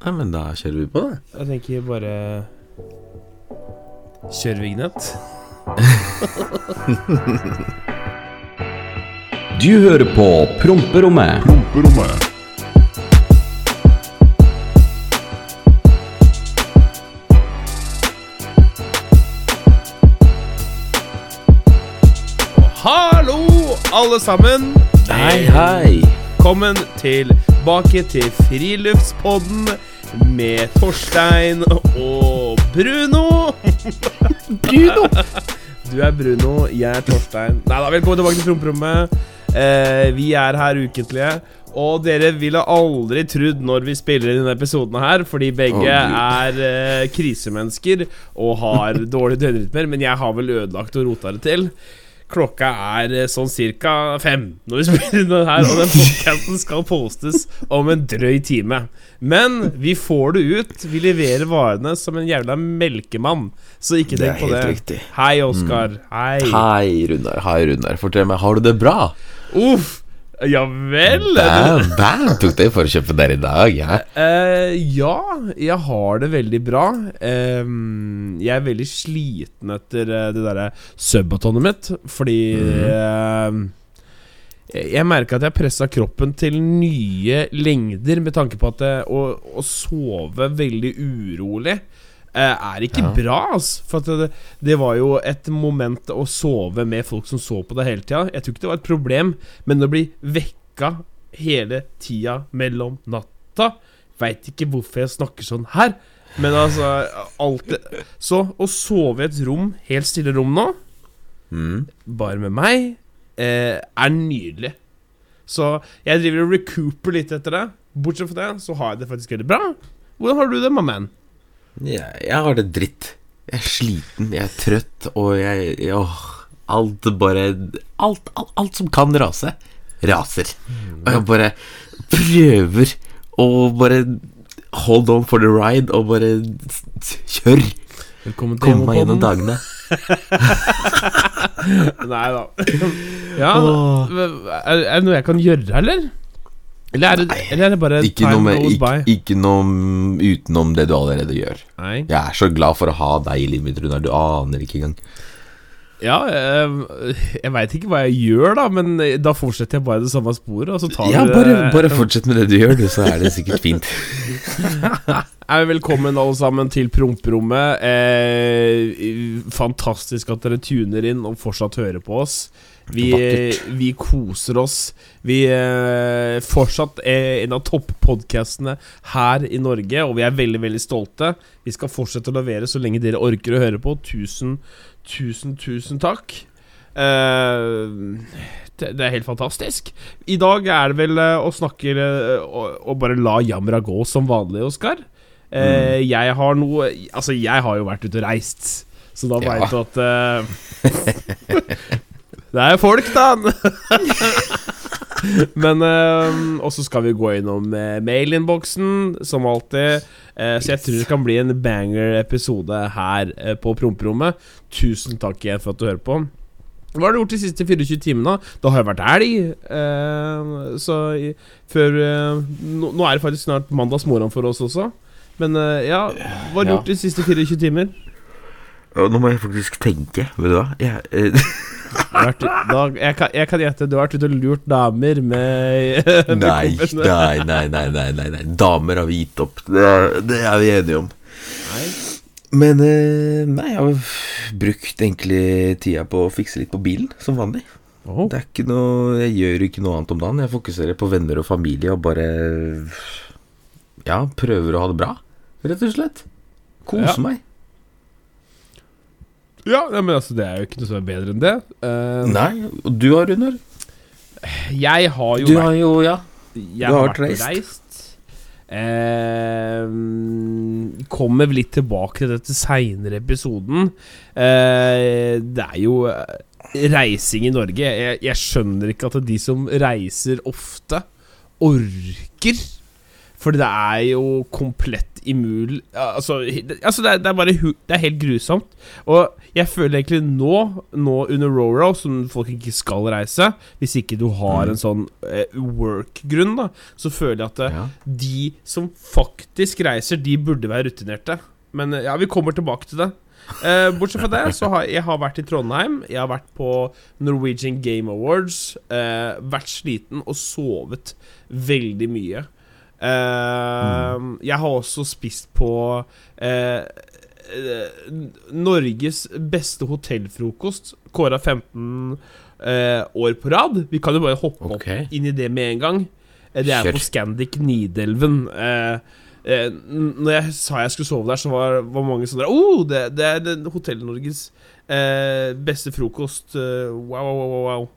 Nei, men da kjører vi på, da. Jeg tenker bare Kjør vignett. Du hører på Promperommet. Promperommet. Hallo, alle sammen. Hei, hei. Velkommen tilbake til Friluftspodden med Torstein og Bruno. Bruno. Du er Bruno, jeg er Torstein. Nei da, velkommen tilbake til Promperommet. Eh, vi er her ukentlige. Og dere ville aldri trodd når vi spiller inn denne episoden her, fordi begge oh, er eh, krisemennesker og har dårlige døgnrytmer, men jeg har vel ødelagt og rota det til. Klokka er eh, sånn cirka fem når vi spiller den her, og den podcasten skal postes om en drøy time. Men vi får det ut. Vi leverer varene som en jævla melkemann, så ikke tenk på det. riktig. Mm. Hei, Oskar. Hei. Hei, Runar. Hei, Runar. Fortell meg, har du det bra? Uff. Ja vel. Tok deg for å kjøpe der i dag, ja. Uh, ja, jeg har det veldig bra. Ehm, jeg er veldig sliten etter eh, det derre subbatonet mitt, fordi mm. jeg jeg merker at jeg pressa kroppen til nye lengder med tanke på at det, å, å sove veldig urolig er ikke Ja. bra, altså. For det, det var jo et moment å sove med folk som så på deg hele tida. Jeg tror ikke det var et problem, men å bli vekka hele tida mellom natta Veit ikke hvorfor jeg snakker sånn her, men altså alltid Så å sove i et rom, helt stille rom nå, Mm. bare med meg, eh, er nydelig. Så jeg driver og recooper litt etter det. Bortsett fra det, så har jeg det faktisk veldig bra. Hvordan har du det, my man? Ja, jeg har det dritt. Jeg er sliten, jeg er trøtt, og jeg, jeg åh, Alt bare alt, alt, alt som kan rase, raser. Og jeg bare prøver å bare hold on for the ride og bare kjør. Velkommen til Kom meg gjennom dagene. Nei da. Ja, er, er det noe jeg kan gjøre, eller? Eller er det, Nei, eller er det bare Ikke noe, time med, goes ikke, by? ikke noe utenom det du allerede gjør. Nei. Jeg er så glad for å ha deg i livet mitt, Runar. Du aner ikke engang. Ja, jeg, jeg veit ikke hva jeg gjør, da, men da fortsetter jeg bare det samme sporet, og så tar Ja, bare, det- bare fortsett med det du gjør, du, så er det sikkert fint. Velkommen alle sammen til Promperommet. Eh, fantastisk at dere tuner inn og fortsatt hører på oss. Vi, vi koser oss. Vi eh, fortsatt er en av toppodkastene her i Norge, og vi er veldig, veldig stolte. Vi skal fortsette å levere så lenge dere orker å høre på. Tusen, tusen, tusen takk. Eh, det, det er helt fantastisk. I dag er det vel eh, å snakke eh, og, og bare la jamra gå som vanlig, Oskar. Eh, Jeg har noe Altså, jeg har jo vært ute og reist, så da veit du at eh, Det er folk, da! Men eh, Og så skal vi gå innom uh, mailinnboksen, som alltid. Eh, så jeg tror det kan bli en banger-episode her eh, på promperommet. Tusen takk igjen for at du hører på. Hva har du gjort de siste 24 timene? da? Har jo vært elg. Eh, så i, før eh, nå, nå er det faktisk snart mandagsmorgen for oss også. Men eh, ja, hva har du Ja. gjort de siste 24 timer? Nå må jeg faktisk tenke, vet du hva. Jeg, eh, vært, da, jeg, kan, jeg kan gjette, du har vært ute og lurt damer med, med nei, nei, nei, nei, nei, nei. Damer har vi gitt opp. Det, det er vi enige om. Nei. Men eh, nei, jeg har brukt egentlig tida på å fikse litt på bilen, som vanlig. Oh. Det er ikke noe Jeg gjør ikke noe annet om dagen. Jeg fokuserer på venner og familie og bare Ja, prøver å ha det bra, rett og slett. Kose Ja. meg. Ja, men altså, det er jo ikke noe som er bedre enn det. Uh, Nei, og du har, Runar? jeg har jo Du vært har jo, ja. Jeg Du har har vært vært reist. Eh, kommer litt tilbake til dette seinere i episoden. Eh, det er jo reising i Norge. Jeg, jeg skjønner ikke at de som reiser ofte, orker. Fordi det er jo komplett immul Altså, altså det, er, det er bare Det er helt grusomt. Og jeg føler egentlig nå, nå under Roro, som folk ikke skal reise Hvis ikke du har en sånn eh, work-grunn, da, så føler jeg at eh, Ja. de som faktisk reiser, de burde være rutinerte. Men eh, ja, vi kommer tilbake til det. Eh, bortsett fra det, så har jeg har vært i Trondheim. Jeg har vært på Norwegian Game Awards. Eh, vært sliten og sovet veldig mye. Eh, Jeg har også spist på eh, eh, Norges beste hotellfrokost. Kåra 15 eh, år på rad. Vi kan jo bare hoppe okay. opp inn i det med en gang. Det er Kjør. på Scandic Nidelven. Eh, eh, når jeg sa jeg skulle sove der, så var, var mange sånn der oh, det, det er Hotell-Norges eh, beste frokost. wow, wow, wow, wow.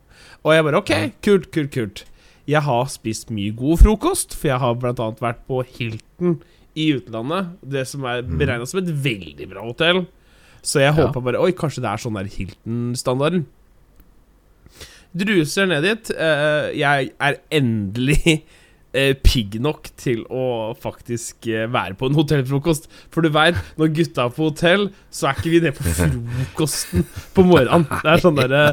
Og jeg bare OK, kult, kult, kult. Jeg har spist mye god frokost, for jeg har annet vært på Hilton i utlandet. Det som er beregna som et veldig bra hotell. Så jeg Ja. håpa bare Oi, kanskje det er sånn der Hilton-standarden. Druser ned dit. Eh, jeg er endelig pigg nok til å faktisk eh, være på en hotellfrokost. For du veit, når gutta er på hotell, så er ikke vi nede på frokosten på morgenen. Det er sånn derre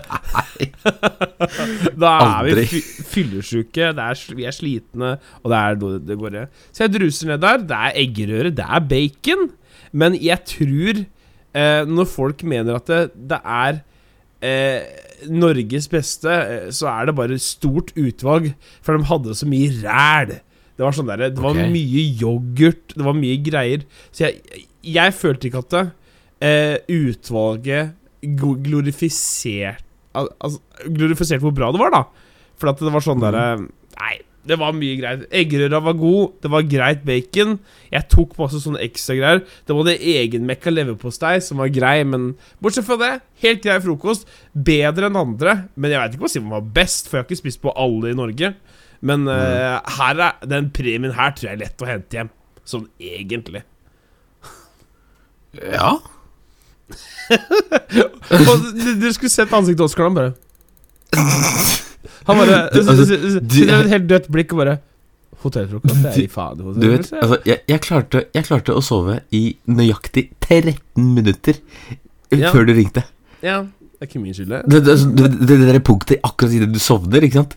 Da er vi fyllesyke, vi er slitne, og det er det går i. Så jeg druser ned der. Det er eggerøre, det er bacon. Men jeg tror eh, Når folk mener at det, det er eh, Norges beste, eh, så er det bare stort utvalg, for de hadde så mye ræl. Det var sånn der, det var Ok. mye yoghurt, det var mye greier. Så jeg, jeg følte ikke at det, eh, utvalget glorifiserte al- altså, glorifiserte hvor bra det var, da. For at det var sånn derre Nei, det var mye greit. Eggerøra var god, det var greit bacon. Jeg tok masse sånne ekstra greier. Det var det egenmekka leverpostei som var grei, men bortsett fra det, helt grei frokost. Bedre enn andre, men jeg veit ikke hva som var best, for jeg har ikke spist på alle i Norge. Men eh, her er, den premien her tror jeg er lett å hente hjem. Sånn egentlig. Ja. Og du, du skulle sett ansiktet til Oskar, han bare Han bare Du, altså, du- et helt dødt blikk og bare Hotellfrokost? Det er i faen Du vet, hotellfrokost. altså, jeg, jeg, klarte, jeg klarte å sove i nøyaktig 13 minutter Ja. før du ringte. Ja, det er ikke min skyld, det. Det, det, det, det, punktet akkurat idet du sovner, ikke sant?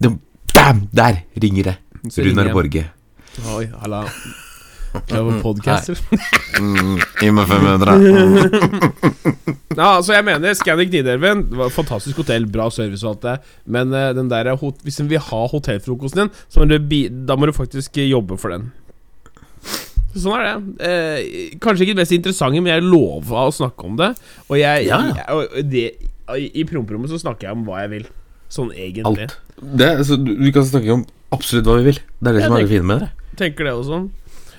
Det, bam! Der ringer det. Runar. Borge. Oi, halla. Jeg var podcaster. Mm, Gi meg 500. Ja, altså jeg mener Scandic Nidelven var et Fantastisk hotell, bra service og alt det. Men uh, den der, hot- hvis du vil ha hotellfrokosten din, så må du da må du faktisk eh, jobbe for den. Sånn er det. Eh, kanskje ikke det mest interessante, men jeg lova å snakke om det. Og jeg, Ja. jeg og det, I promperommet så snakker jeg om hva jeg vil. Sånn egentlig. Alt. Det, så altså, du, vi kan snakke om absolutt hva vi vil. Det er det jeg som er det- det fine med det. Tenker det også.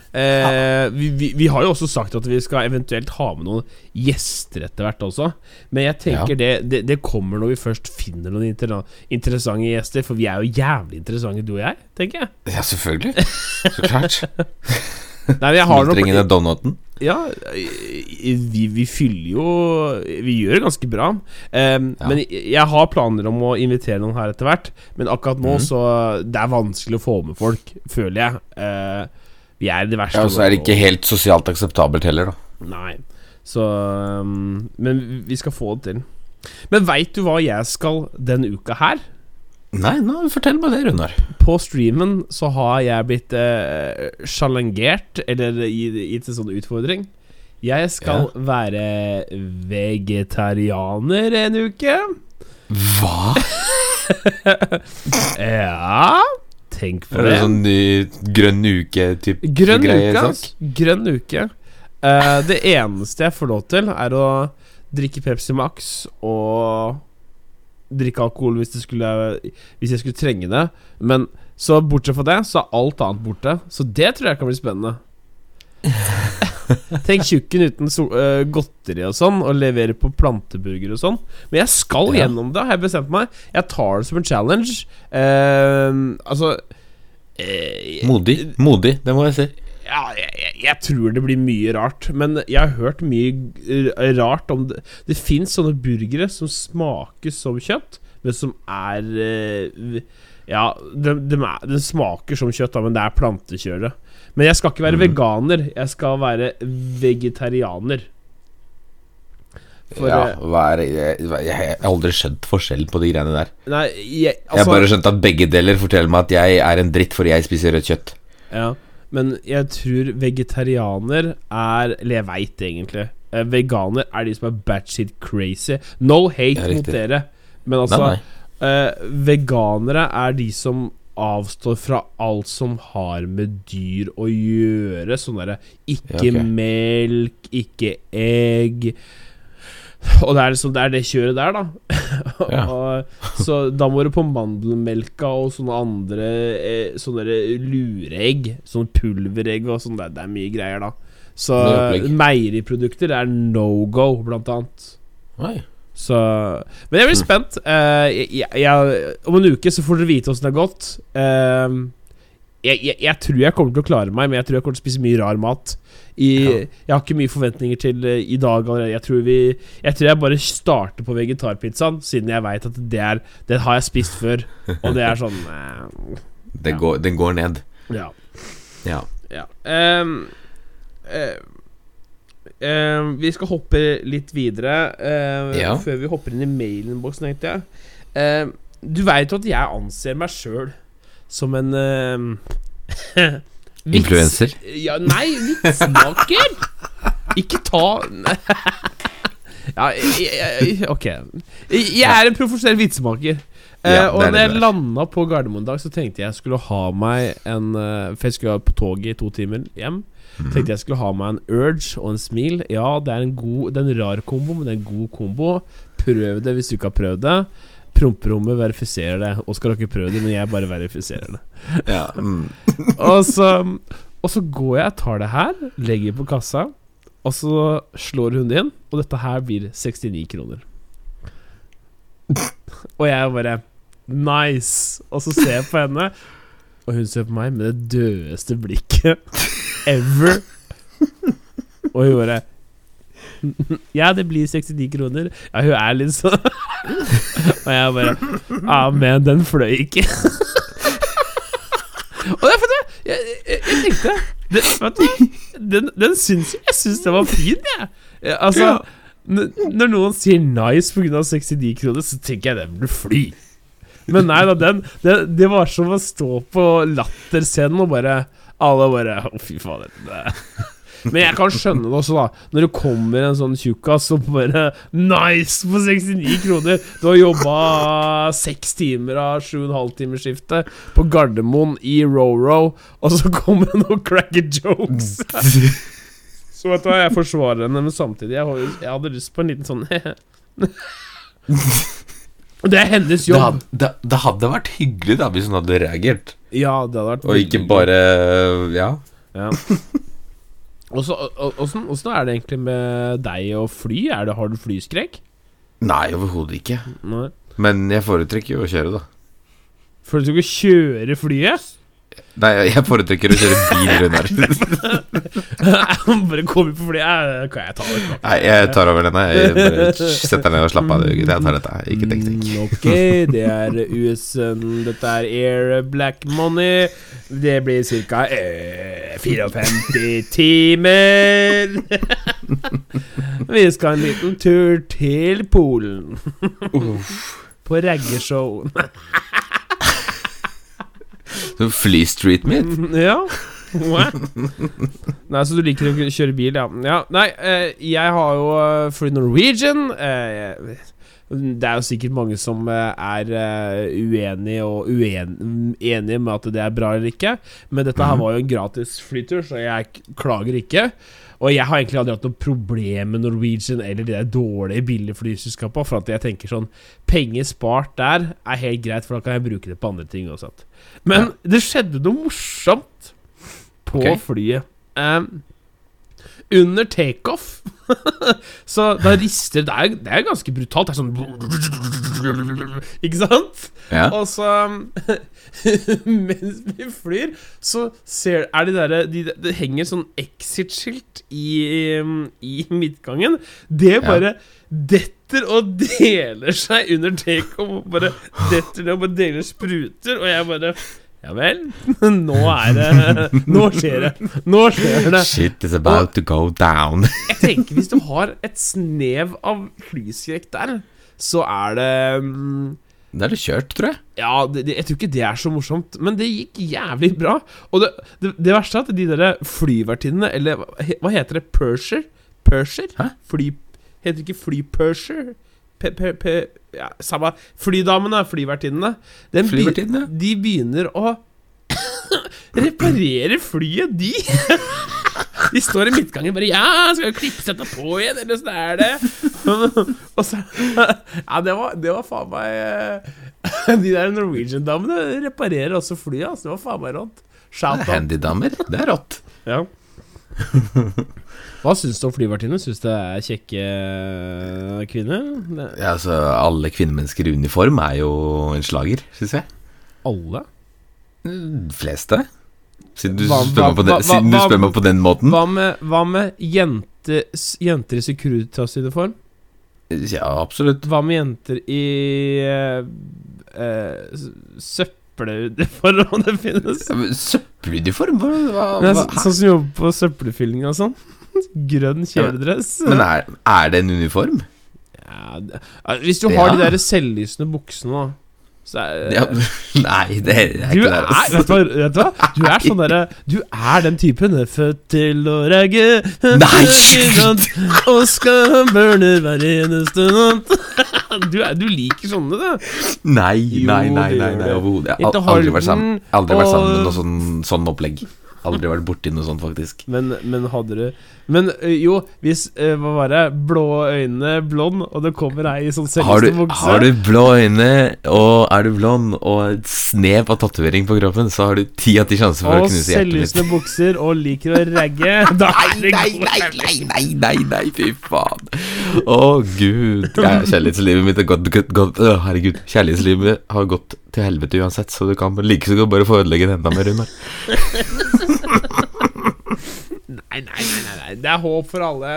Eh, vi, vi, vi har jo også sagt at vi skal eventuelt ha med noen gjester etter hvert også. Men jeg tenker det, det, det kommer når vi først finner noen inter interessante gjester. For vi er jo jævlig interessante, du og jeg, tenker jeg. Ja, selvfølgelig. Så klart. Nei, jeg har Smultringene noe. Ja, vi, vi fyller jo Vi gjør det ganske bra. Um, Ja. Men jeg har planer om å invitere noen her etter hvert. Men akkurat nå mm. så Det er vanskelig å få med folk, føler jeg. Eh, vi er det verste Ja, og så er det ikke helt sosialt akseptabelt heller, da. Nei. Så um, Men vi skal få det til. Men veit du hva jeg skal denne uka her? Nei, nå fortell meg det, Runar. På streamen så har jeg blitt eh, challengert, eller gitt en sånn utfordring. Jeg skal være vegetarianer en uke. Hva? Ja Tenk på det det. sånn ny grønn uke-type Grønn. Grønn uke. Uh, det eneste jeg får lov til, er å drikke Pepsi Max og drikke alkohol hvis, det skulle, hvis jeg skulle trenge det. Men så bortsett fra det, så er alt annet borte. Så det tror jeg kan bli spennende. Tenk tjukken uten so uh, godteri og sånn, og levere på planteburger og sånn. Men jeg skal Ja. gjennom det, har jeg bestemt meg. Jeg tar det som en challenge. Uh, altså uh, Modig. Modig, det må jeg si. ja, jeg, jeg, jeg tror det blir mye rart. Men jeg har hørt mye rart om det. Det fins sånne burgere som smaker som kjøtt, men som er Ja, den, de, de smaker som kjøtt, da, men det er plantekjøret. Men jeg skal ikke være veganer. Jeg skal være vegetarianer. For, ja, eh, er jeg, jeg har aldri skjønt forskjellen på de greiene der. Nei, jeg, Jeg har altså, bare skjønt at begge deler forteller meg at jeg er en dritt fordi jeg spiser rødt kjøtt. ja, Men jeg tror vegetarianer er Eller jeg veit egentlig. Eh, veganer er de som er batshit crazy. No hate mot dere, men altså Nei, nei. eh, Veganere er de som avstår fra alt som har med dyr å gjøre. Sånn derre ikke Ja, okay. melk, ikke egg. Og det er liksom Det er det kjøret der, da. Ja. og, så da må du på mandelmelka og sånne andre eh, Sånne lureegg. Sånne pulveregg og sånn. Det, det er mye greier, da. Så meieriprodukter er no go, blant annet. Oi. Så Men jeg blir spent. Uh, jeg, jeg, om en uke så får dere vite åssen det har gått. Uh, jeg, jeg, tror jeg kommer til å klare meg, men jeg tror jeg kommer til å spise mye rar mat. I, Ja. Jeg har ikke mye forventninger til uh, i dag allerede. Jeg tror, vi, jeg tror jeg bare starter på vegetarpizzaen, siden jeg veit at det er Den har jeg spist før. Og det er sånn Det Ja. går, den går ned. Ja. Ja. Ja. Ehm, vi skal hoppe litt videre uh, Ja. før vi hopper inn i mailinnboksen, tenkte jeg. Uh, du veit jo at jeg anser meg sjøl som en Influencer? Ja, nei, vitsmaker! Ikke ta Ja, jeg, jeg, ok. Jeg er en profesjonell vitsemaker. Eh, Ja, og er når jeg landa på Gardermoen i dag, så tenkte jeg skulle ha meg en eh, For jeg skulle være på toget i to timer hjem. Mhm. Tenkte jeg skulle ha meg en urge og en smil. Ja, det er en god Det er en rar kombo, men det er en god kombo. Prøv det hvis du ikke har prøvd det. Promperommet verifiserer det. Oskar har ikke prøvd det, men jeg bare verifiserer det. Ja. Mm. Og så, og så går jeg, tar det her, legger på kassa, og så slår hun det inn, og dette her blir 69 kroner. Og jeg bare Nice! Og så ser jeg på henne, og hun ser på meg med det dødeste blikket ever. Og hun bare Ja, det blir 69 kroner. Ja, hun er litt sånn Og jeg bare Ja, men den fløy ikke. Og det er fordi jeg, jeg, jeg tenkte det, vet du? Den, den syns jeg syns den var fin, jeg. Altså, når noen sier 'nice' pga. 69 kroner, så tenker jeg den burde fly. Men nei da, den det, det var som å stå på latterscenen og bare Alle bare Å, fy fader. Men jeg kan skjønne det også, da. Når det kommer en sånn tjukkas og bare Nice på 69 kroner! Du har jobba seks timer av sju og en halv timers skiftet på Gardermoen i Roro, og så kommer det noen cracker jokes! Så vet du hva, jeg forsvarer henne, men samtidig Jeg, jeg hadde lyst på en liten sånn Det er hennes Det, jobb. hadde, det, det hadde vært hyggelig da hvis hun hadde reagert, Ja, det hadde vært og ikke bare Ja. Ja. Åssen er det egentlig med deg og fly? Det, har du flyskrekk? Nei, overhodet ikke. Nei. Men jeg foretrekker jo å kjøre, da. Du ikke kjøre flyet? Nei, jeg foretrekker å kjøre bil, Runar. Bare kommer på fly jeg, Kan jeg ta det? Nei, jeg tar over denne. Jeg bare setter deg ned og slapper av. Jeg tar dette. Ikke tenk, tenk. Mm, ok, det er USN Dette er Air Black Money. Det blir ca. Eh, 54 timer. Vi skal en liten tur til Polen. På raggeshow. Flystreet meet? Ja. Nei, så du liker å kjøre bil, ja. ja nei, eh, jeg har jo uh, Free Norwegian. Eh, det er jo sikkert mange som eh, er eh, uenige og uen med at det er bra eller ikke. Men dette her var jo en gratis flytur, så jeg klager ikke. Og jeg har egentlig aldri hatt noe problem med Norwegian eller de der dårlige, billige flyselskapene. For at jeg tenker sånn Penger spart der er helt greit, for da kan jeg bruke det på andre ting uansett. Men det skjedde noe morsomt på okay. flyet. Um, under takeoff Så da rister det er, det er ganske brutalt. Det er sånn Ikke sant? Ja. Og så Mens vi flyr, så ser, er de derre de, Det henger sånn exit-skilt i, i midtgangen. Det bare detter og deler seg under takeoff. Bare detter ned og bare deler spruter. Og jeg bare Ja vel? Nå er det Nå skjer det. Nå skjer det. Shit is about to go down. Jeg tenker Hvis du har et snev av flyskrekk der, så er det mm, Da er det kjørt, tror jeg. Ja, det, det, jeg tror ikke det er så morsomt, men det gikk jævlig bra. Og det, det, verste er at de der flyvertinnene, eller hva heter det? Persher? Persher? Fly... Heter det ikke flypurser? Ja, samme Flydamene, flyvertinnene. Flyvertinnene? De begynner å reparere flyet, de. De står i midtgangen bare 'Ja, skal vi klippsette på igjen, eller åssen er det?' Og så Ja, det var, det var faen meg eh, De der Norwegian-damene reparerer også flyet. Altså, det var faen meg rått. Handydamer. Det er rått. Ja. Hva syns du om flyvertinne? Syns du det er kjekke kvinner? Det- Ja, altså, alle kvinnemennesker i uniform er jo en slager, syns jeg. Alle? De fleste. Siden du, Hva- spør, meg på hva- den, hva- siden du hva- spør meg på den måten. Hva med, hva med jente, jenter i Securitas-uniform? Ja, absolutt. Hva med jenter i eh, eh, s- søppeluniform, det finnes? Ja, men Søppeluniform? Hva, hva, er så- sånn som jobber på søppelfylling og sånn. Grønn kjeledress. Men er, er det en uniform? Ja, det, hvis du har Ja. de der selvlysende buksene, da, så er Ja, nei, det er, er ikke er, det. altså. vet du, vet du hva? Du er sånn derre Du er den typen. Født til å ragge Nei! Og skal burne hver eneste natt. Du, er, du liker sånne, du. Nei, nei, nei, nei, nei overhodet. Jeg har aldri vært sammen, aldri vært sammen med noe sånn, sånn opplegg. Aldri vært borti noe sånt, faktisk. Men, men hadde du Men jo, hvis Hva var det? Blå øyne, blond, og det kommer ei i sånn selveste bukse har du blå øyne, og er du blond, og et snev av tatovering på kroppen, så har du ti av ti sjanser for å knuse hjertet mitt. selvlysende bukser og liker å ragge Nei, god nei, nei, nei, nei, nei, fy faen. Å, gud. Kjærlighetslivet mitt er gått øh, Herregud. Kjærlighetslivet har gått til helvete uansett, så du kan like så godt bare få ødelegge det enda mer, Runar. Nei, nei, nei, nei. Det er håp for alle.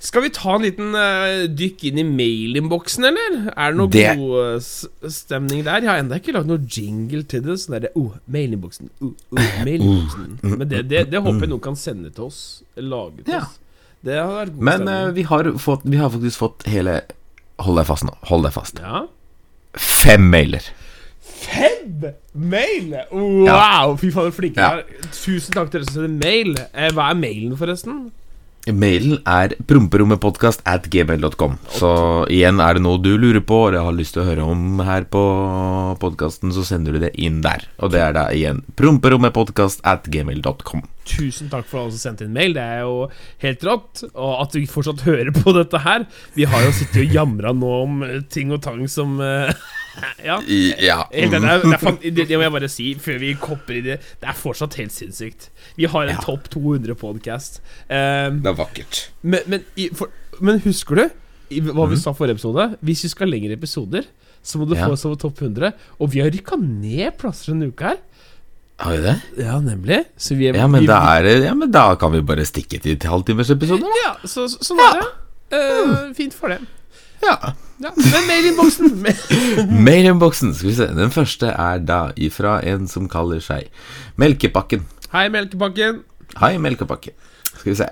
Skal vi ta en liten uh, dykk inn i mailinnboksen, eller? Er det noe Det- god uh, stemning der? Jeg har ennå ikke lagd noe jingle til det. Sånn derre oh, mailinnboksen. Oh, oh, mailinnboksen. Men det, det, det håper jeg noen kan sende til oss. Lage til Ja. oss. Det hadde vært god Men eh, stemning. vi, har fått, vi har faktisk fått hele Hold deg fast nå. Hold deg fast. ja. Fem mailer. Fem mail! Wow! Fy faen, flinke dere Ja. er. Tusen takk til dere som sender mail. Eh, hva er mailen, forresten? Mailen er promperommetpodkast at gmail.com. Så igjen, er det noe du lurer på eller har lyst til å høre om her på podkasten, så sender du det inn der. Og det er da igjen promperommetpodkast at gmail.com. Tusen takk for alle som sendte inn mail. Det er jo helt rått. Og at du fortsatt hører på dette her. Vi har jo sittet og jamra nå om ting og tang som eh, Ja. Ja. Helt enig, det, er, det, er, det, det må jeg bare si før vi kopper i det. Det er fortsatt helt sinnssykt. Vi har en Ja. topp 200-podkast. Um, Det er vakkert. men, men, for, men husker du hva vi sa forrige episode? Hvis vi skal ha lengre episoder, så må du Ja. få oss over topp 100. Og vi har rykka ned plasser denne uka her. Har vi det? Ja, nemlig. Så vi er, Ja men, vi, er ja, men da kan vi bare stikke til et da. Ja, så, så, sånn er det. Uh, fint for det. Ja. Ja, men mailinnboksen Mailinnboksen, skal vi se. Den første er da ifra en som kaller seg Melkepakken. Hei, Melkepakken. Hei, Melkepakken. Skal vi se.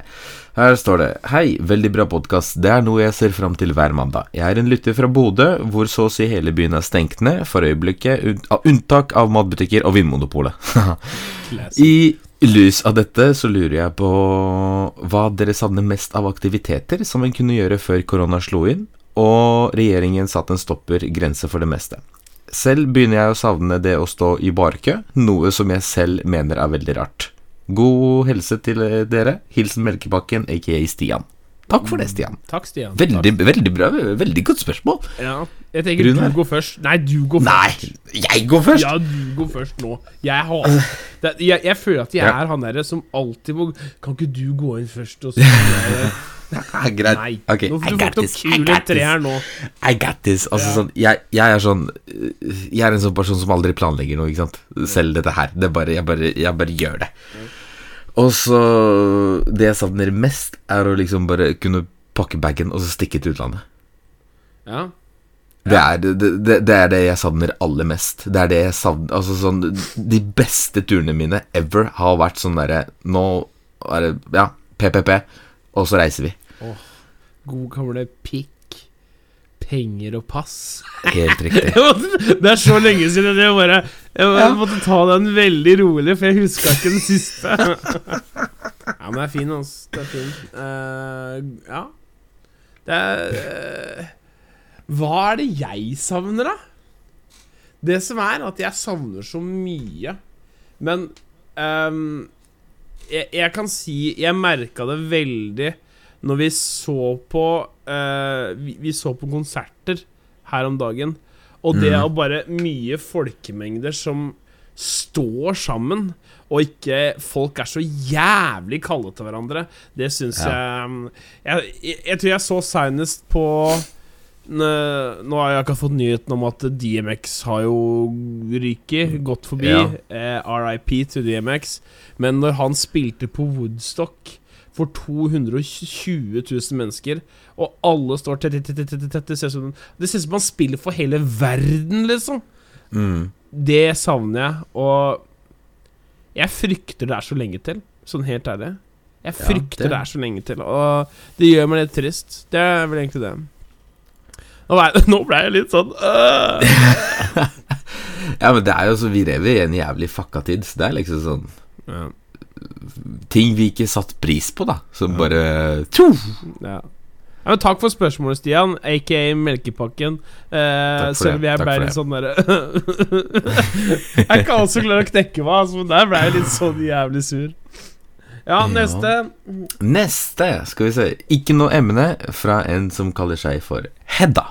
Her står det Hei, veldig bra podkast. Det er noe jeg ser fram til hver mandag. Jeg er en lytter fra Bodø, hvor så å si hele byen er stengt ned for øyeblikket, un av unntak av matbutikker og Vinmonopolet. I lys av dette så lurer jeg på hva dere savner mest av aktiviteter som en kunne gjøre før korona slo inn, og regjeringen satte en stopper grense for det meste. Selv begynner jeg å savne det å stå i barkø, noe som jeg selv mener er veldig rart. God helse til eh, dere. Hilsen Melkebakken, aka Stian. Takk for det, Stian. Takk, Stian. Veldig, veldig bra. Veldig godt spørsmål. Ja, jeg tenker Runar? du går først. Nei, du går først. Nei, jeg går først! Ja, du går først nå. Jeg, har, jeg, jeg føler at jeg er han derre som alltid må Kan ikke du gå inn først? Og så, Greit. Nei. Ok, Nå, I du får got this. I got this. her nå. I got this. Altså, Ja. sånn, jeg, jeg er sånn øh, Jeg er en sånn person som aldri planlegger noe, ikke sant. Selv dette her. Det bare, jeg, bare, jeg bare gjør det. Og så Det jeg savner mest, er å liksom bare kunne pakke bagen og så stikke til utlandet. Ja. Det er det, det, det er det jeg savner aller mest. Det er det jeg savner Altså sånn De beste turene mine ever har vært sånn derre Nå er det Ja, PPP, og så reiser vi. God gamle pikk, penger og pass. Helt riktig. det er så lenge siden jeg bare Jeg Ja. måtte ta den veldig rolig, for jeg huska ikke den siste. ja, men det er fin, altså. Det er fin. Uh, ja. Det er uh, Hva er det jeg savner, da? Det som er at jeg savner så mye. Men um, jeg, jeg kan si Jeg merka det veldig når vi så på uh, vi, vi så på konserter her om dagen. Og det er bare mye folkemengder som står sammen, og ikke folk er så jævlig kalde til hverandre, det syns Ja. jeg, jeg, jeg Jeg tror jeg så seinest på Nå nå har jeg akkurat fått nyheten om at DMX har jo ryket, gått forbi. Ja. Eh, RIP til DMX. Men når han spilte på Woodstock for 220 000 mennesker, og alle står tett, tett, tett, tett, tett Det ser ut som han spiller for hele verden, liksom. Mm. Det savner jeg, og jeg frykter det er så lenge til, sånn helt ærlig. Jeg Ja, frykter det- det er så lenge til, og det gjør meg litt trist. Det er vel egentlig det. Nå ble jeg litt sånn øh. Ja, men det er jo så Vi lever i en jævlig fucka tid. Så det er liksom sånn ja, Ting vi ikke satt pris på, da. Som bare tjo! ja. Ja, men Takk for spørsmålet, Stian, aka Melkepakken. Eh, selv om jeg ble litt sånn derre Jeg er ikke klar å knekke meg, altså, men der ble jeg litt sånn jævlig sur. Ja, Ja. neste. Neste, skal vi se. Ikke noe emne fra en som kaller seg for Hedda.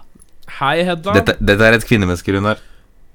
Hei, Hedda. Dette, dette er et kvinnemenneske, Runar.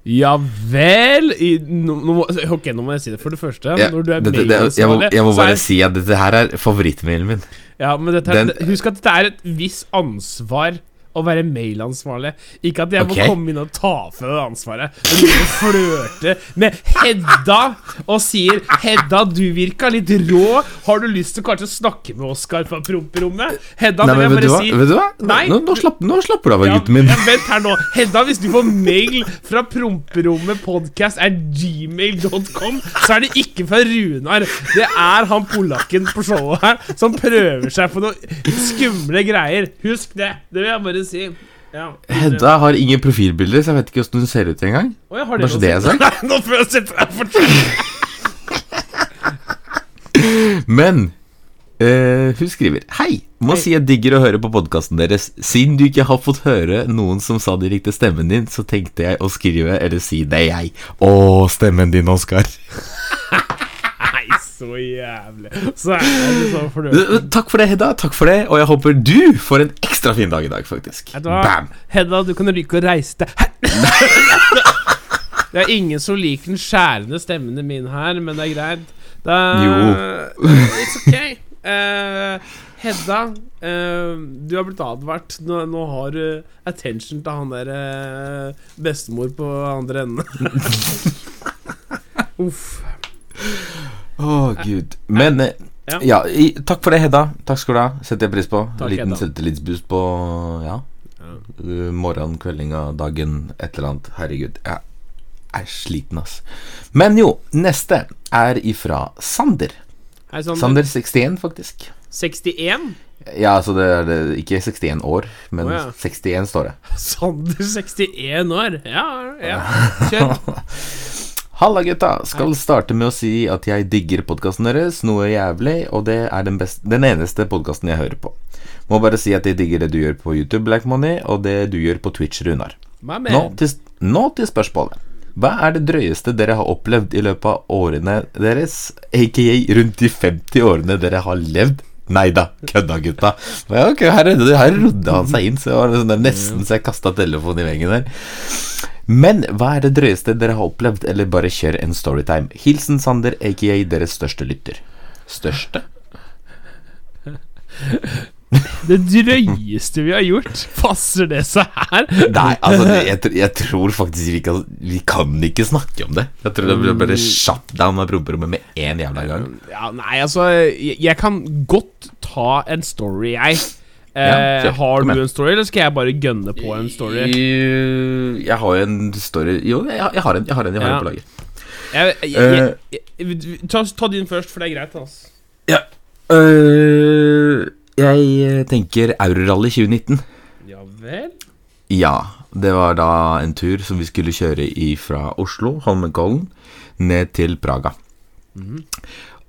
Ja vel I, no, no, Ok, nå må jeg si det. For det første, Ja, når du er det, det, jeg, må, jeg må bare er- si at dette her er favorittmailen min. Ja, men dette er, Den- Husk at dette er et visst ansvar å være mailansvarlig. Ikke at jeg okay. må komme inn og ta fra deg ansvaret. Men du flørter flørte med Hedda og sier 'Hedda, du virka litt rå. Har du lyst til kanskje å snakke med Oskar fra promperommet?' Hedda, Nei, vil jeg bare si Vet du hva? Nei. Nå, nå, slapp, nå slapper du av, ja, gutten min. ja, vent her nå. Hedda, hvis du får mail fra promperommet podcast er gmail.com, så er det ikke fra Runar. Det er han polakken på showet her som prøver seg på noen skumle greier. Husk det. Det vil jeg bare si. Ja. Hedda har ingen profilbilder, så jeg vet ikke hvordan hun ser ut engang. Jeg Bare så det er sagt. Nei, Nå får jeg sette deg for Men eh, hun skriver Hei, må Hei. si jeg digger å høre på podkasten deres. Siden du ikke har fått høre noen som sa de likte stemmen din, så tenkte jeg å skrive eller si det, jeg. Å, stemmen din, Oskar. Så jævlig. Så det så. Takk for det, Hedda. Takk for det. Og jeg håper du får en ekstra fin dag i dag, faktisk. Bam. Hedda, du kan ryke og reise deg. Det er ingen som liker den skjærende stemmen min her, men det er greit. Er, Jo. It's ok. Uh, Hedda, uh, du har blitt advart. Nå, nå har du attention til han der eh, bestemor på andre enden. Uff. Å, gud. Men eh, Ja. ja, i, takk for det, Hedda. Takk skal du ha. Setter jeg pris på. Takk, Liten selvtillitsboost på ja. Ja. Uh, morgenen, kveldinga, dagen, et eller annet. Herregud, jeg er sliten, ass. Men jo, neste er ifra Sander. Hei, Sander. Sander 61, faktisk. 61? Ja, altså det er det, ikke 61 år, men oh, ja. 61 står det. Sander 61 år. Ja, ja. Kjør. Halla, gutta. Skal starte med å si at jeg digger podkasten deres noe jævlig, og det er den, best, den eneste podkasten jeg hører på. Må bare si at jeg digger det du gjør på YouTube, Black Money, og det du gjør på Twitch, Runar. Nå til, nå til spørsmålet. Hva er det drøyeste dere har opplevd i løpet av årene deres, aka rundt de 50 årene dere har levd? Nei da, kødda, gutta. Ja, ok, her, er- her rodde han seg inn, så var sånn nesten så jeg kasta telefonen i veggen der. Men hva er det drøyeste dere har opplevd, eller bare kjør en storytime? Hilsen Sander, aka deres største lytter. Største? Det drøyeste vi har gjort. Passer det seg her? Nei, altså jeg, jeg tror faktisk vi kan Vi kan ikke snakke om det. Jeg tror det blir bare shut down av promperommet med en jævla gang. Ja, nei, altså Jeg, jeg kan godt ta en story, jeg. Eh, Ja, kjør. har du en story, eller skal jeg bare gønne på en story? Jeg, har jo en story Jo, jeg, jeg har en. Jeg har en, jeg har Ja. en på lager. Jeg, jeg, jeg, jeg, ta, ta din først, for det er greit. Altså. Ja. Uh, jeg tenker Eurorally 2019. Ja vel? Ja. Det var da en tur som vi skulle kjøre i fra Oslo, Holmenkollen, ned til Praga.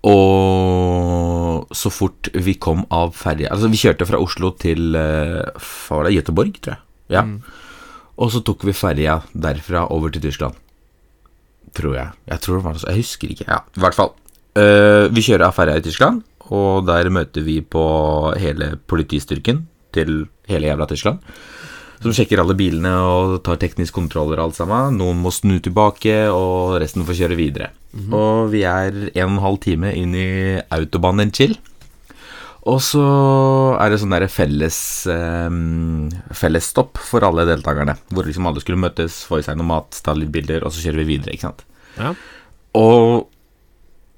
Og så fort vi kom av ferja Altså, vi kjørte fra Oslo til eh, Hva var det? Göteborg, tror jeg. Ja. Og så tok vi ferja derfra over til Tyskland. Tror jeg. Jeg tror det var det så. Jeg husker ikke. Ja, i hvert fall. Uh, vi kjører av ferja i Tyskland, og der møter vi på hele politistyrken til hele jævla Tyskland. Som sjekker alle bilene og tar teknisk kontroller og alt sammen. Noen må snu tilbake, og resten får kjøre videre. Og vi er en og en halv time inn i autobanen en chill. Og så er det sånn der felles eh, fellesstopp for alle deltakerne. Hvor liksom alle skulle møtes, få i seg noe mat, ta litt bilder, og så kjører vi videre. ikke sant? Ja. Og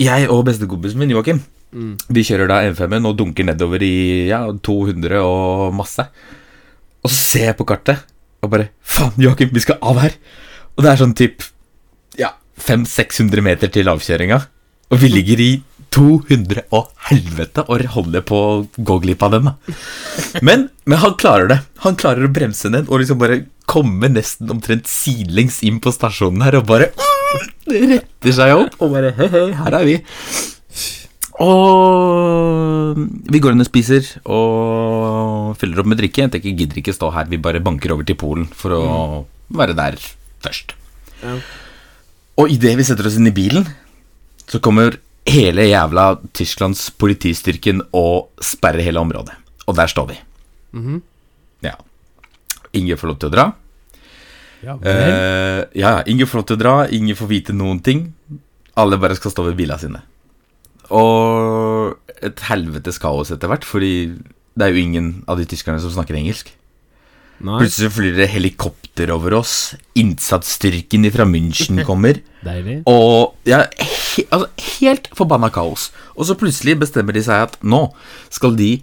jeg og bestekompisen min, Joakim, vi kjører da M5-en og dunker nedover i ja, 200 og masse. Og så ser jeg på kartet og bare Faen, Joakim, vi skal av her! Og det er sånn typ ja, 500-600 meter til avkjøringa. Og vi ligger i 200 og helvete og holder på å gå glipp av den. da men, men han klarer det. Han klarer å bremse ned og liksom bare komme nesten omtrent sidelengs inn på stasjonen her og bare uh, retter seg opp og bare Hei, hei, her er vi. Og vi går inn og spiser og fyller opp med drikke. Jeg tenker, gidder ikke stå her, vi bare banker over til Polen for å være der først. Ja. Og idet vi setter oss inn i bilen, så kommer hele jævla Tysklands politistyrken og sperrer hele området. Og der står vi. Mhm. Ja. Ingen får lov til å dra. Ja vel. Eh, ja, ingen får lov til å dra, ingen får vite noen ting. Alle bare skal stå ved bilene sine. Og et helvetes kaos etter hvert, fordi det er jo ingen av de tyskerne som snakker engelsk. Nei, Plutselig flyr det helikopter over oss. Innsatsstyrken fra München kommer. deilig. Og ja, he, altså, helt forbanna kaos. Og så plutselig bestemmer de seg at nå skal de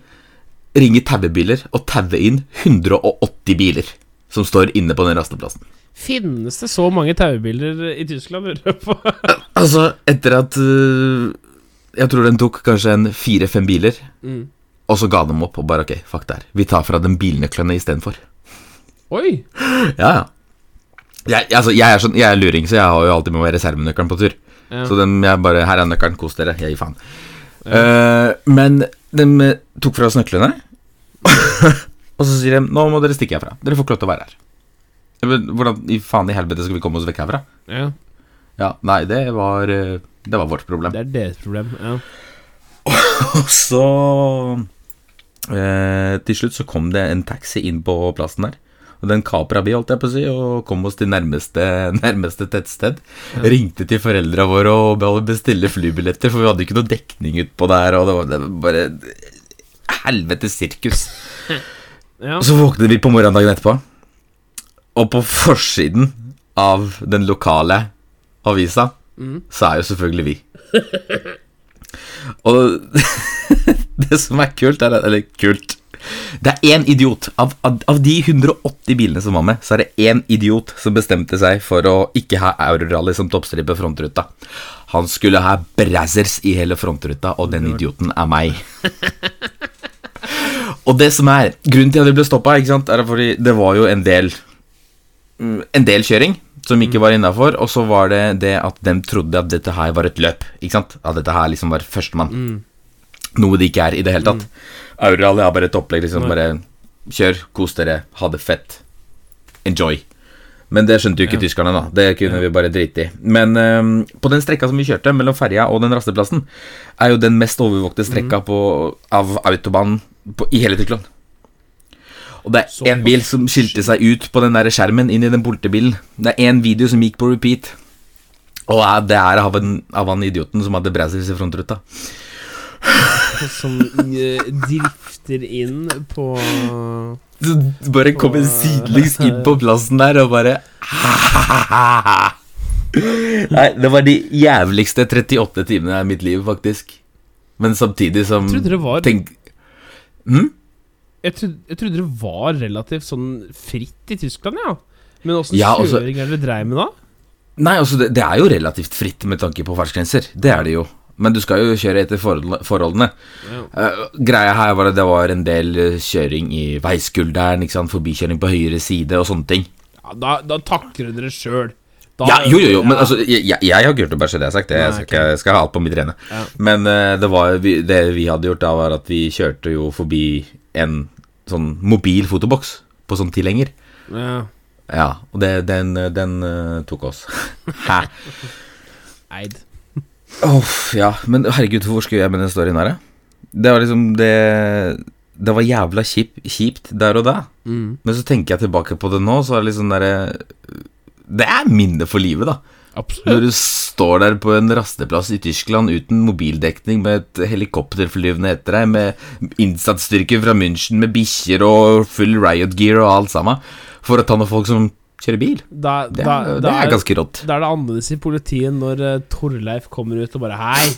ringe tauebiler og taue inn 180 biler som står inne på den rasteplassen. Finnes det så mange taubiler i Tyskland, lurer jeg på? Altså, etter at øh, Jeg tror den tok kanskje en fire-fem biler, Mm. og så ga de opp og bare ok, fuck det her. Vi tar fra dem bilnøklene istedenfor. Oi! Ja, ja. Jeg, altså, jeg, er sånn, jeg er luring, så jeg har jo alltid med meg reservenøkkelen på tur. Ja. Så den, jeg bare Her er nøkkelen, kos dere. Jeg gir faen. Eh, men de tok fra oss nøklene, og så sier de nå må dere stikke herfra. Dere får ikke lov til å være her. Jeg Hvordan i faen i helvete skal vi komme oss vekk herfra? Ja, Ja, nei, det var eh, Det var vårt problem. det er deres problem. Ja. Og så eh, Til slutt så kom det en taxi inn på plassen der. Og den kapra vi, holdt jeg på å si, og kom oss til nærmeste, nærmeste tettsted. Ringte til foreldra våre og bestille flybilletter, for vi hadde ikke noe dekning utpå der. Og det var, det var bare helvetes sirkus. Ja. Og så våknet vi på morgendagen etterpå, og på forsiden av den lokale avisa, så er jo selvfølgelig vi. Og det som er kult, er Eller kult Det er én idiot. Av, av, av de 180 bilene som var med, så er det én idiot som bestemte seg for å ikke ha Eurorally som toppstripe frontruta. Han skulle ha Brazzers i hele frontruta, og den idioten er meg. Og det som er Grunnen til at vi ble stoppa, er fordi det var jo en del mm, En del kjøring som ikke var innafor, og så var det det at de trodde at dette her var et løp. Ikke sant? At dette her liksom var førstemann. Noe det ikke er i det hele tatt. Eurorally er bare et opplegg. liksom Bare kjør, kos dere, ha det fett. Enjoy. Men det skjønte jo ikke tyskerne, da. Det kunne vi bare drite i. Men um, på den strekka som vi kjørte, mellom ferja og den rasteplassen, er jo den mest overvåkte strekka på, av autobanen på, i hele Tyskland. Og det er en bil som skilte seg ut på den der skjermen inn i den politibilen. Det er én video som gikk på repeat. Og det er av, en, av han idioten som hadde Brazils i frontruta. Som drifter inn på bare kommer sidelengs inn på plassen der og bare Nei, det var de jævligste 38 timene av mitt liv, faktisk. Men samtidig som Jeg trodde det var Tenk hm? Jeg trodde, jeg trodde det var relativt sånn fritt i Tyskland, ja. Men åssen Ja, altså- kjøring er det dere dreiv med da? Nei, altså, det, det er jo relativt fritt med tanke på fartsgrenser. Det er det jo. Men du skal jo kjøre etter forholdene. forholdene. Uh, greia her var at det var en del eh, kjøring i veiskulderen, ikke sant? forbikjøring på høyre side og sånne ting. Ja, da, da takler dere sjøl. Ja, jo, jo, jo, men altså, jeg, jeg, jeg har det, bare så det er sagt. Det, jeg skal, ikke, jeg skal ha alt på mitt rene. Ja. Men uh, det, var, det vi hadde gjort da, var at vi kjørte jo forbi en sånn mobil fotoboks på sånn tilhenger. Ja. Ja, og det, den, den uh, tok oss. Hæ? Eid. Åh, ja, men herregud, hvor skulle jeg med den storyen her. Det var liksom det Det var jævla kjip, kjipt der og da. Mm. Men så tenker jeg tilbake på det nå, så er det liksom derre Det er minnet for livet, da. Absolutt. Når du står der på en rasteplass i Tyskland uten mobildekning, med et helikopter flyvende etter deg, med innsatsstyrker fra München med bikkjer og full riot gear og alt sammen, for å ta noen folk som kjører bil. Da, Det da, da, det er ganske rått. Da er det annerledes i politiet når uh, Torleif kommer ut og bare Hei,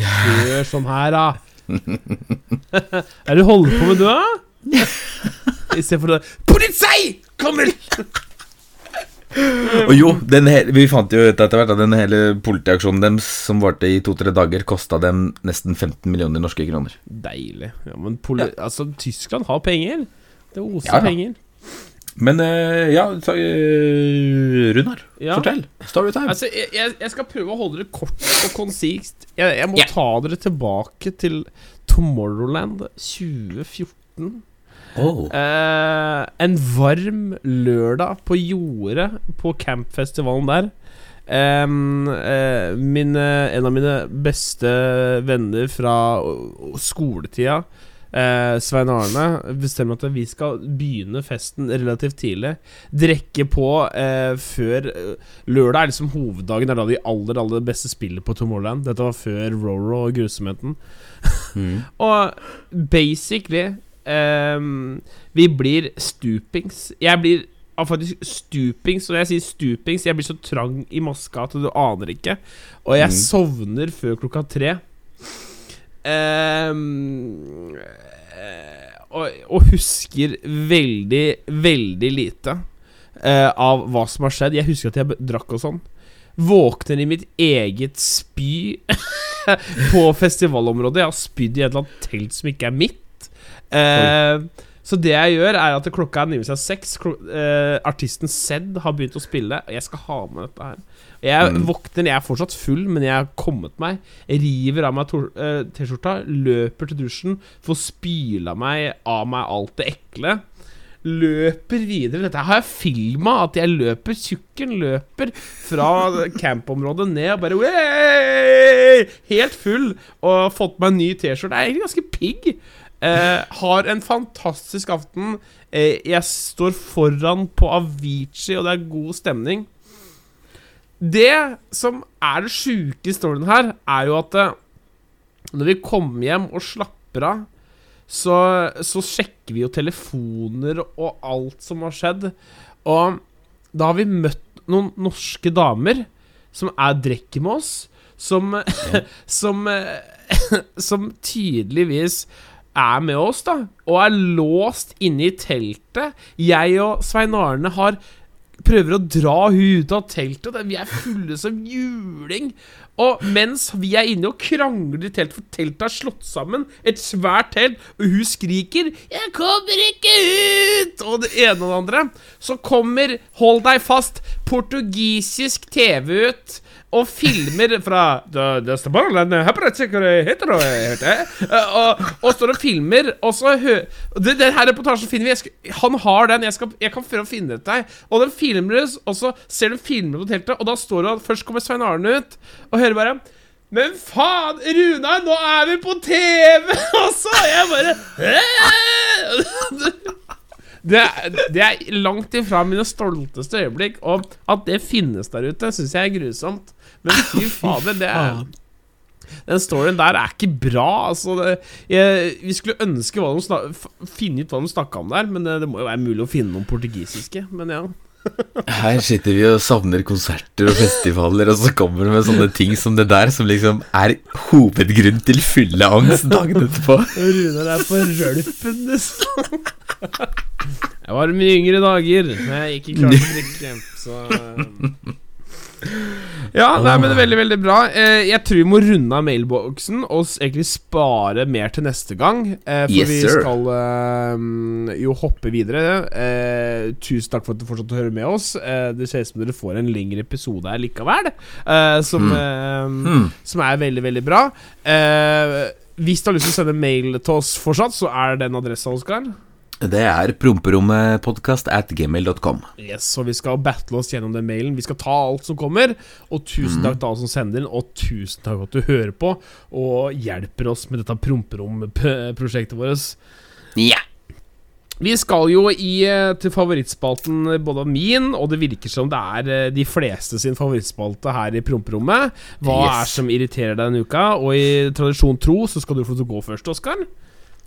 gjør sånn her, da. er det du holder på med, du, da? I stedet for å Politi! Kommer! Og jo, den he vi fant jo ut etter hvert at den hele politiaksjonen deres, som varte i to-tre dager, kosta dem nesten 15 millioner norske kroner. Deilig. Ja, men poli altså, Tyskland har penger. Det oser Ja, ja. penger. Men uh, ja, så, uh, Runar, Ja. fortell. Storytime. Altså, jeg, jeg skal prøve å holde det kort og konsist. Jeg, jeg må yeah. ta dere tilbake til Tomorrowland 2014. oh. Eh, en varm lørdag på jordet på campfestivalen der. Eh, mine, en av mine beste venner fra skoletida, eh, Svein Arne, bestemmer at vi skal begynne festen relativt tidlig. Drikke på eh, før eh, Lørdag er liksom hoveddagen. Det er da de aller aller beste spiller på Tomorrowland. Dette var før Roro og grusomheten. Mm. Og basically ehm, Vi blir stupings. Jeg blir faktisk stupings. Og når jeg sier stupings, jeg blir så trang i maska at du aner ikke. Og jeg Mm. sovner før klokka tre. Eh, og, og husker veldig, veldig lite uh, av hva som har skjedd. Jeg husker at jeg drakk og sånn. Våkner i mitt eget spy på festivalområdet. Jeg har spydd i et eller annet telt som ikke er mitt. Eh, så det jeg gjør, er at klokka er nærmer seg seks. Eh, artisten Zed har begynt å spille, og jeg skal ha med dette her. Jeg Mm. våkner, jeg er fortsatt full, men jeg har kommet meg. Jeg river av meg eh, T-skjorta, løper til dusjen, får spyla meg av meg alt det ekle. Løper videre. Dette har jeg filma, at jeg løper. Tjukken løper fra campområdet ned og bare Way! Helt full. Og fått meg en ny T-skjorte. Jeg er egentlig ganske pigg. Eh, har en fantastisk aften. Eh, jeg står foran på Avicii, og det er god stemning. Det som er det sjuke i storyen her, er jo at eh, når vi kommer hjem og slapper av, så, så sjekker vi jo telefoner og alt som har skjedd. Og da har vi møtt noen norske damer som er drikker med oss, som som, eh, som tydeligvis er med oss, da, og er låst inne i teltet. Jeg og Svein Arne har prøver å dra hun ut av teltet. Vi er fulle som juling. Og mens vi er inne og krangler i teltet, for teltet er slått sammen, et svært telt, og hun skriker 'Jeg kommer ikke ut!' og det ene og det andre, så kommer, hold deg fast, portugisisk TV ut. Og filmer fra «Da- da står bare den her på rett sikker heter det, hørte. Eh, og, og står og filmer, og så hø... det- Den her reportasjen finner vi. Skal, han har den. Jeg, skal, jeg kan prøve å finne ut deg. Og den filmes, og så ser du filmer på teltet, og da står det først kommer Svein Arne ut, og hører bare men faen, Runa, nå er vi på TV! Og så jeg bare det, er- det er langt ifra mine stolteste øyeblikk, og at det finnes der ute, syns jeg er grusomt. Men fy fader, det er Den storyen der er ikke bra. Altså, det, jeg, vi skulle ønske hva de snak, finne ut hva de snakka om der, men det, det må jo være mulig å finne noen portugisiske. Men ja. Her sitter vi og savner konserter og festivaler, og så kommer det med sånne ting som det der, som liksom er hovedgrunn til fylleangst dagen etterpå. Runar er på rølpen, nesten. Jeg var mye yngre dager, men jeg ikke klarte å drikke, så. Ja, nei, men veldig, veldig bra. Eh, jeg tror vi må runde av mailboksen og egentlig spare mer til neste gang. Eh, for Yes, vi skal eh, jo hoppe videre. Eh, tusen takk for at du fortsatte å høre med oss. Eh, det ser ut som dere får en lengre episode her likevel, eh, som, eh, Hmm. som er veldig, veldig bra. Eh, hvis du har lyst til å sende mail til oss fortsatt, så er det den adressa, Oskar. Det er promperommepodkast at gmail.com. Yes, og vi skal battle oss gjennom den mailen. Vi skal ta alt som kommer. Og tusen takk til alle som sender den, og tusen takk for at du hører på og hjelper oss med dette promperom-prosjektet vårt. Ja. Vi skal jo i, eh, til favorittspalten eh, både min, og det virker som det er eh, de fleste sin favorittspalte her i promperommet. Hva Yes. er som irriterer deg denne uka? Og i tradisjon tro så skal du få gå først, Oskar.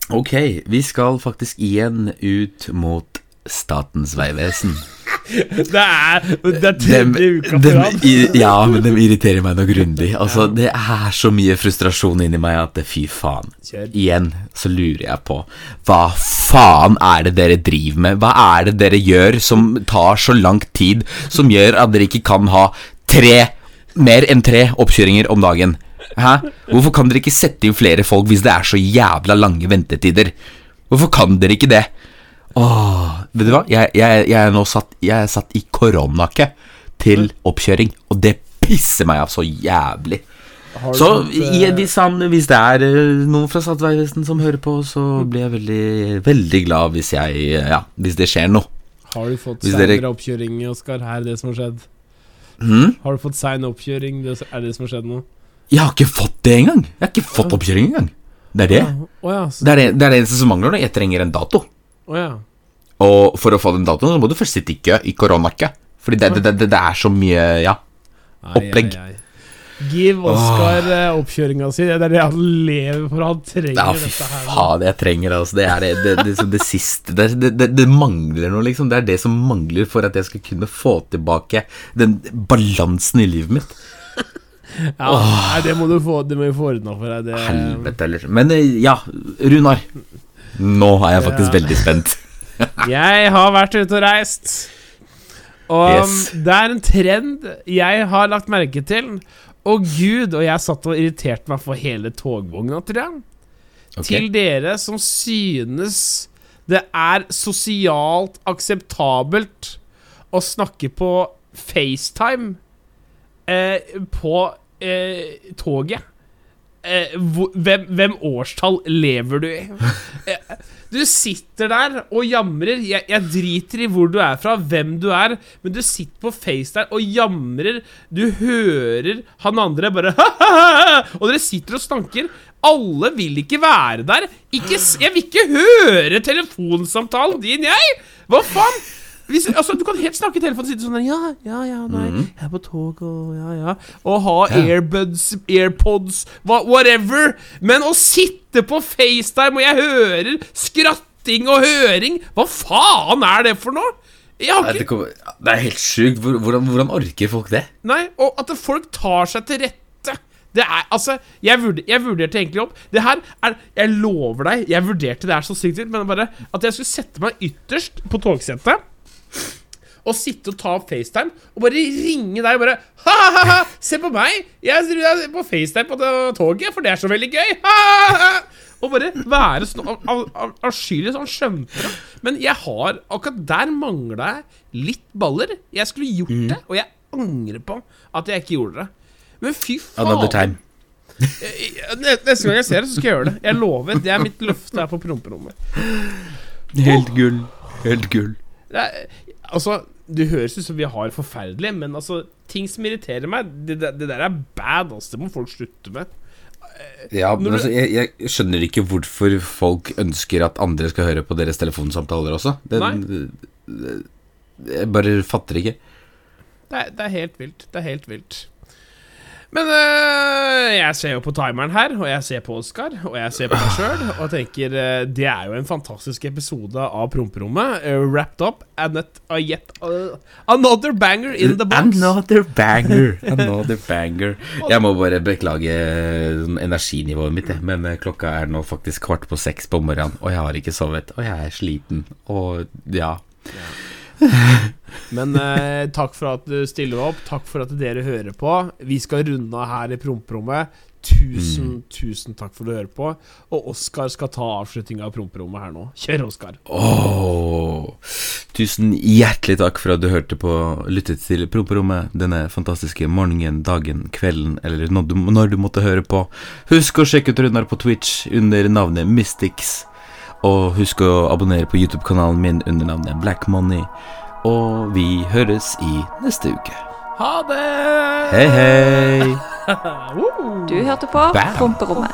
Ok, vi skal faktisk igjen ut mot Statens vegvesen. Det er, det er tredje uka på rad. ja, men de irriterer meg noe grundig. Altså, Det er så mye frustrasjon inni meg at fy faen. Igjen så lurer jeg på Hva faen er det dere driver med? Hva er det dere gjør som tar så lang tid, som gjør at dere ikke kan ha tre, mer enn tre oppkjøringer om dagen? Hæ? Hvorfor kan dere ikke sette inn flere folk hvis det er så jævla lange ventetider? Hvorfor kan dere ikke det? Åh, vet du hva? Jeg, jeg, jeg er nå satt, jeg er satt i koronakø til oppkjøring, og det pisser meg av så jævlig. Så i- hvis, han, hvis det er eh, noen fra Statens vegvesen som hører på, så blir jeg veldig, veldig glad hvis jeg Ja, hvis det skjer noe. Har du fått seinere dere- oppkjøring, Oskar? Er det det som har skjedd? Hmm? Har du fått sein oppkjøring? Er det som har skjedd nå? Jeg har ikke fått det engang! Jeg har ikke fått oppkjøring engang. Det er det. Oh, ja. Det er det, det er det eneste som mangler nå. Jeg trenger en dato. Oh, ja. Og for å få den datoen, så må du først sitte i kø, i koronakø. Fordi det, det, det, det er så mye Ja. Opplegg. ai, ai. Give Oskar oh. oppkjøringa si. Det er det han lever for. Han trenger Ja, fy dette her. faen, jeg trenger det. Altså. Det er det, det, det, det, det siste det, det, det, det mangler noe, liksom. Det er det som mangler for at jeg skal kunne få tilbake den balansen i livet mitt. Ja, nei, det må du få Det må vi få ordna for deg. Det, Helvete heller. Men eh, ja, Runar. Nå er jeg faktisk Ja. veldig spent. Jeg har vært ute og reist. Og Yes. det er en trend jeg har lagt merke til. Og gud, og jeg satt og irriterte meg for hele togvogna, tror jeg. Okay. Til dere som synes det er sosialt akseptabelt å snakke på FaceTime eh, på eh, toget. Eh, hvem, hvem årstall lever du i? Eh, du sitter der og jamrer. Jeg, jeg driter i hvor du er fra, hvem du er, men du sitter på Face der og jamrer. Du hører han andre bare Og dere sitter og snakker. Alle vil ikke være der. Ikke, jeg vil ikke høre telefonsamtalen din, jeg! Hva faen? Hvis, altså, du kan helt snakke i telefonen og sitte sånn der Ja, ja, ja, nei, jeg er på tog og ja, ja. Og ha airbuds, airpods, hva, whatever. Men å sitte på FaceTime og jeg hører skratting og høring Hva faen er det for noe? Nei, Det, kommer, det er helt sjukt. Hvordan, hvordan orker folk det? Nei, og at folk tar seg til rette. Det er, altså, jeg, vurder, jeg vurderte egentlig opp Det her er Jeg lover deg, jeg vurderte det er så sykt men bare at jeg skulle sette meg ytterst på togsetet og sitte og ta opp FaceTime og bare ringe deg og bare Ha-ha-ha, se på meg! Jeg tror jeg er på FaceTime på toget, for det er så veldig gøy! Ha-ha-ha! Og bare være sånn av- av- av- avskyelig sånn skjønte. Men jeg har Akkurat der mangla jeg litt baller. Jeg skulle gjort Mm. det, og jeg angrer på at jeg ikke gjorde det. Men fy faen. Another time. Neste gang jeg ser det, så skal jeg gjøre det. Jeg lover. Det er mitt løfte her på promperommet. Helt gull. Helt gull. Er, altså, det høres ut som vi har forferdelig, men altså ting som irriterer meg, det, det der er bad. Altså. Det må folk slutte med. Ja, men altså, jeg, jeg skjønner ikke hvorfor folk ønsker at andre skal høre på deres telefonsamtaler også. Det, det, jeg bare fatter ikke. Det er, det er helt vilt. Det er helt vilt. Men øh, jeg ser jo på timeren her, og jeg ser på Oskar, og jeg ser på meg sjøl, og tenker øh, det er jo en fantastisk episode av Promperommet. Uh, wrapped up and uh, yet uh, another banger in the box. Another banger. Another banger. Jeg må bare beklage energinivået mitt, men klokka er nå faktisk kvart på seks på morgenen, og jeg har ikke sovet, og jeg er sliten, og ja. Men eh, takk for at du stiller opp. Takk for at dere hører på. Vi skal runde av her i promperommet. Tusen, tusen takk for at du hører på. Og Oskar skal ta avslutninga av promperommet her nå. Kjør, Oskar. Åh, tusen hjertelig takk for at du hørte på lyttet til Promperommet denne fantastiske morgenen, dagen, kvelden, eller når du, når du måtte høre på. Husk å sjekke ut Runar på Twitch under navnet Mystics. Og husk å abonnere på YouTube-kanalen min under navnet Black Money. Og vi høres i neste uke. Ha det! Hei, hei! Du hørte på Bam. Promperommet.